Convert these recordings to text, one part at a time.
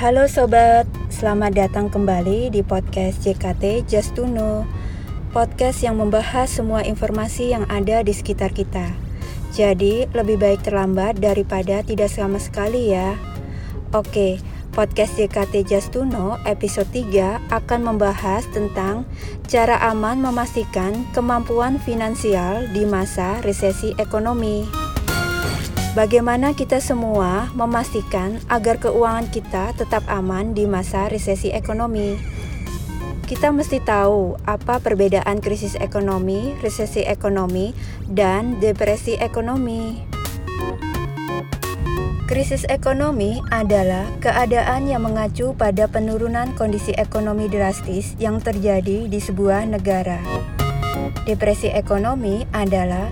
Halo sobat, selamat datang kembali di podcast JKT Just to Know. Podcast yang membahas semua informasi yang ada di sekitar kita. Jadi, lebih baik terlambat daripada tidak sama sekali ya. Oke, podcast JKT Just to Know episode 3 akan membahas tentang cara aman memastikan kemampuan finansial di masa resesi ekonomi. Bagaimana kita semua memastikan agar keuangan kita tetap aman di masa resesi ekonomi? Kita mesti tahu apa perbedaan krisis ekonomi, resesi ekonomi, dan depresi ekonomi. Krisis ekonomi adalah keadaan yang mengacu pada penurunan kondisi ekonomi drastis yang terjadi di sebuah negara. Depresi ekonomi adalah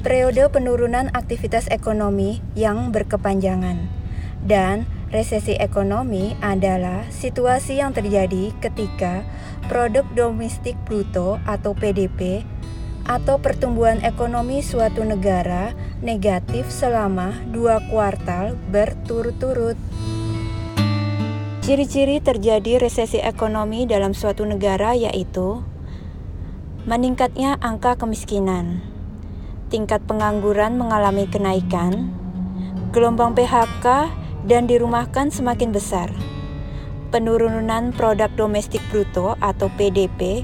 periode penurunan aktivitas ekonomi yang berkepanjangan. Dan resesi ekonomi adalah situasi yang terjadi ketika produk domestik bruto atau PDB atau pertumbuhan ekonomi suatu negara negatif selama dua kuartal berturut-turut. Ciri-ciri terjadi resesi ekonomi dalam suatu negara yaitu meningkatnya angka kemiskinan, tingkat pengangguran mengalami kenaikan, gelombang PHK dan dirumahkan semakin besar, penurunan produk domestik bruto atau PDB,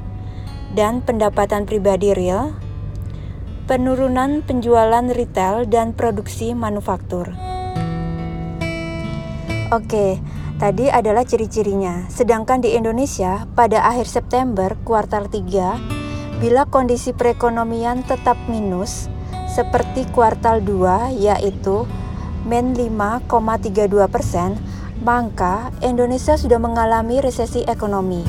dan pendapatan pribadi real, penurunan penjualan retail dan produksi manufaktur. Oke, tadi adalah ciri-cirinya. Sedangkan di Indonesia, pada akhir September kuartal 3, bila kondisi perekonomian tetap minus, seperti kuartal 2 yaitu men 5,32 persen, maka Indonesia sudah mengalami resesi ekonomi.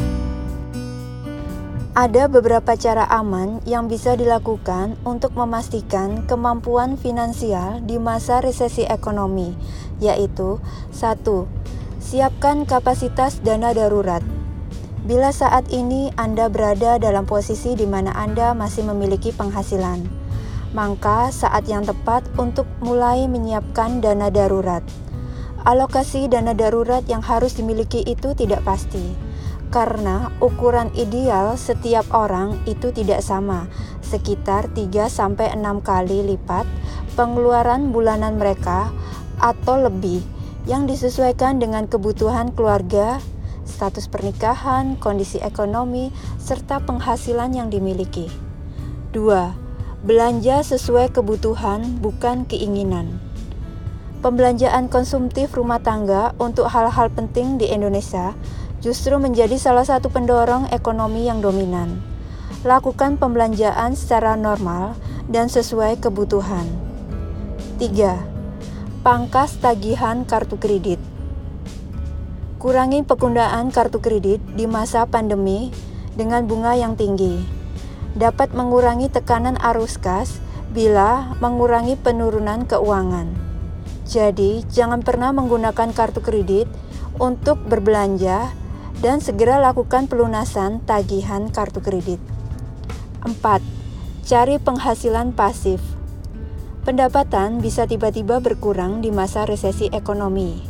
Ada beberapa cara aman yang bisa dilakukan untuk memastikan kemampuan finansial di masa resesi ekonomi, yaitu 1. Siapkan kapasitas dana darurat. Bila saat ini Anda berada dalam posisi di mana Anda masih memiliki penghasilan, maka saat yang tepat untuk mulai menyiapkan dana darurat. Alokasi dana darurat yang harus dimiliki itu tidak pasti, karena ukuran ideal setiap orang itu tidak sama, sekitar 3-6 kali lipat pengeluaran bulanan mereka atau lebih yang disesuaikan dengan kebutuhan keluarga, status pernikahan, kondisi ekonomi, serta penghasilan yang dimiliki. 2 Belanja sesuai kebutuhan, bukan keinginan. Pembelanjaan konsumtif rumah tangga untuk hal-hal penting di Indonesia justru menjadi salah satu pendorong ekonomi yang dominan. Lakukan pembelanjaan secara normal dan sesuai kebutuhan. 3. Pangkas tagihan kartu kredit. Kurangi penggunaan kartu kredit di masa pandemi dengan bunga yang tinggi dapat mengurangi tekanan arus kas bila mengurangi penurunan keuangan. Jadi, jangan pernah menggunakan kartu kredit untuk berbelanja dan segera lakukan pelunasan tagihan kartu kredit. 4. Cari penghasilan pasif. Pendapatan bisa tiba-tiba berkurang di masa resesi ekonomi.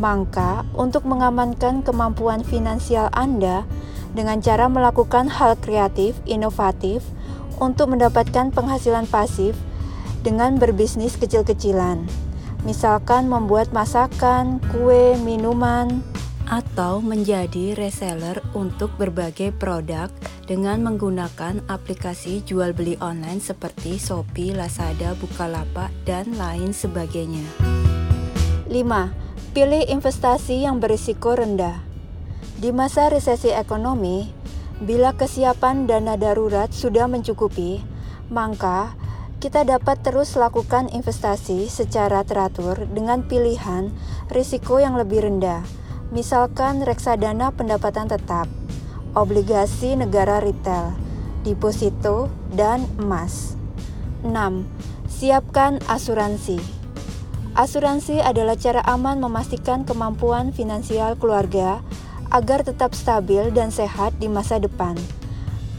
Maka, untuk mengamankan kemampuan finansial Anda, dengan cara melakukan hal kreatif, inovatif untuk mendapatkan penghasilan pasif dengan berbisnis kecil-kecilan. Misalkan membuat masakan, kue, minuman, atau menjadi reseller untuk berbagai produk dengan menggunakan aplikasi jual beli online seperti Shopee, Lazada, Bukalapak, dan lain sebagainya. 5. Pilih investasi yang berisiko rendah. Di masa resesi ekonomi, bila kesiapan dana darurat sudah mencukupi, maka kita dapat terus lakukan investasi secara teratur dengan pilihan risiko yang lebih rendah, misalkan reksadana pendapatan tetap, obligasi negara retail, deposito, dan emas. 6. Siapkan asuransi. Asuransi adalah cara aman memastikan kemampuan finansial keluarga agar tetap stabil dan sehat di masa depan.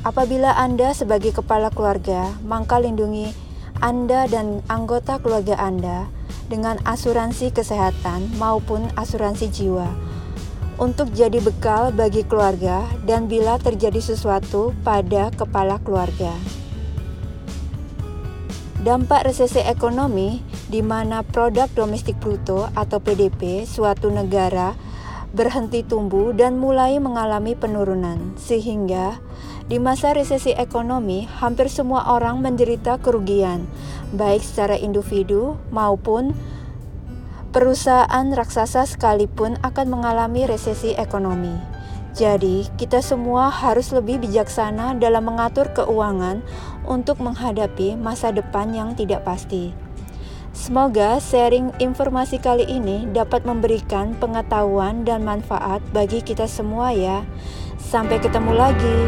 Apabila Anda sebagai kepala keluarga, maka lindungi Anda dan anggota keluarga Anda dengan asuransi kesehatan maupun asuransi jiwa untuk jadi bekal bagi keluarga dan bila terjadi sesuatu pada kepala keluarga. Dampak resesi ekonomi di mana produk domestik bruto atau PDB suatu negara berhenti tumbuh dan mulai mengalami penurunan, sehingga di masa resesi ekonomi hampir semua orang menderita kerugian, baik secara individu maupun perusahaan raksasa sekalipun akan mengalami resesi ekonomi. Jadi, kita semua harus lebih bijaksana dalam mengatur keuangan untuk menghadapi masa depan yang tidak pasti. Semoga sharing informasi kali ini dapat memberikan pengetahuan dan manfaat bagi kita semua, ya. Sampai ketemu lagi.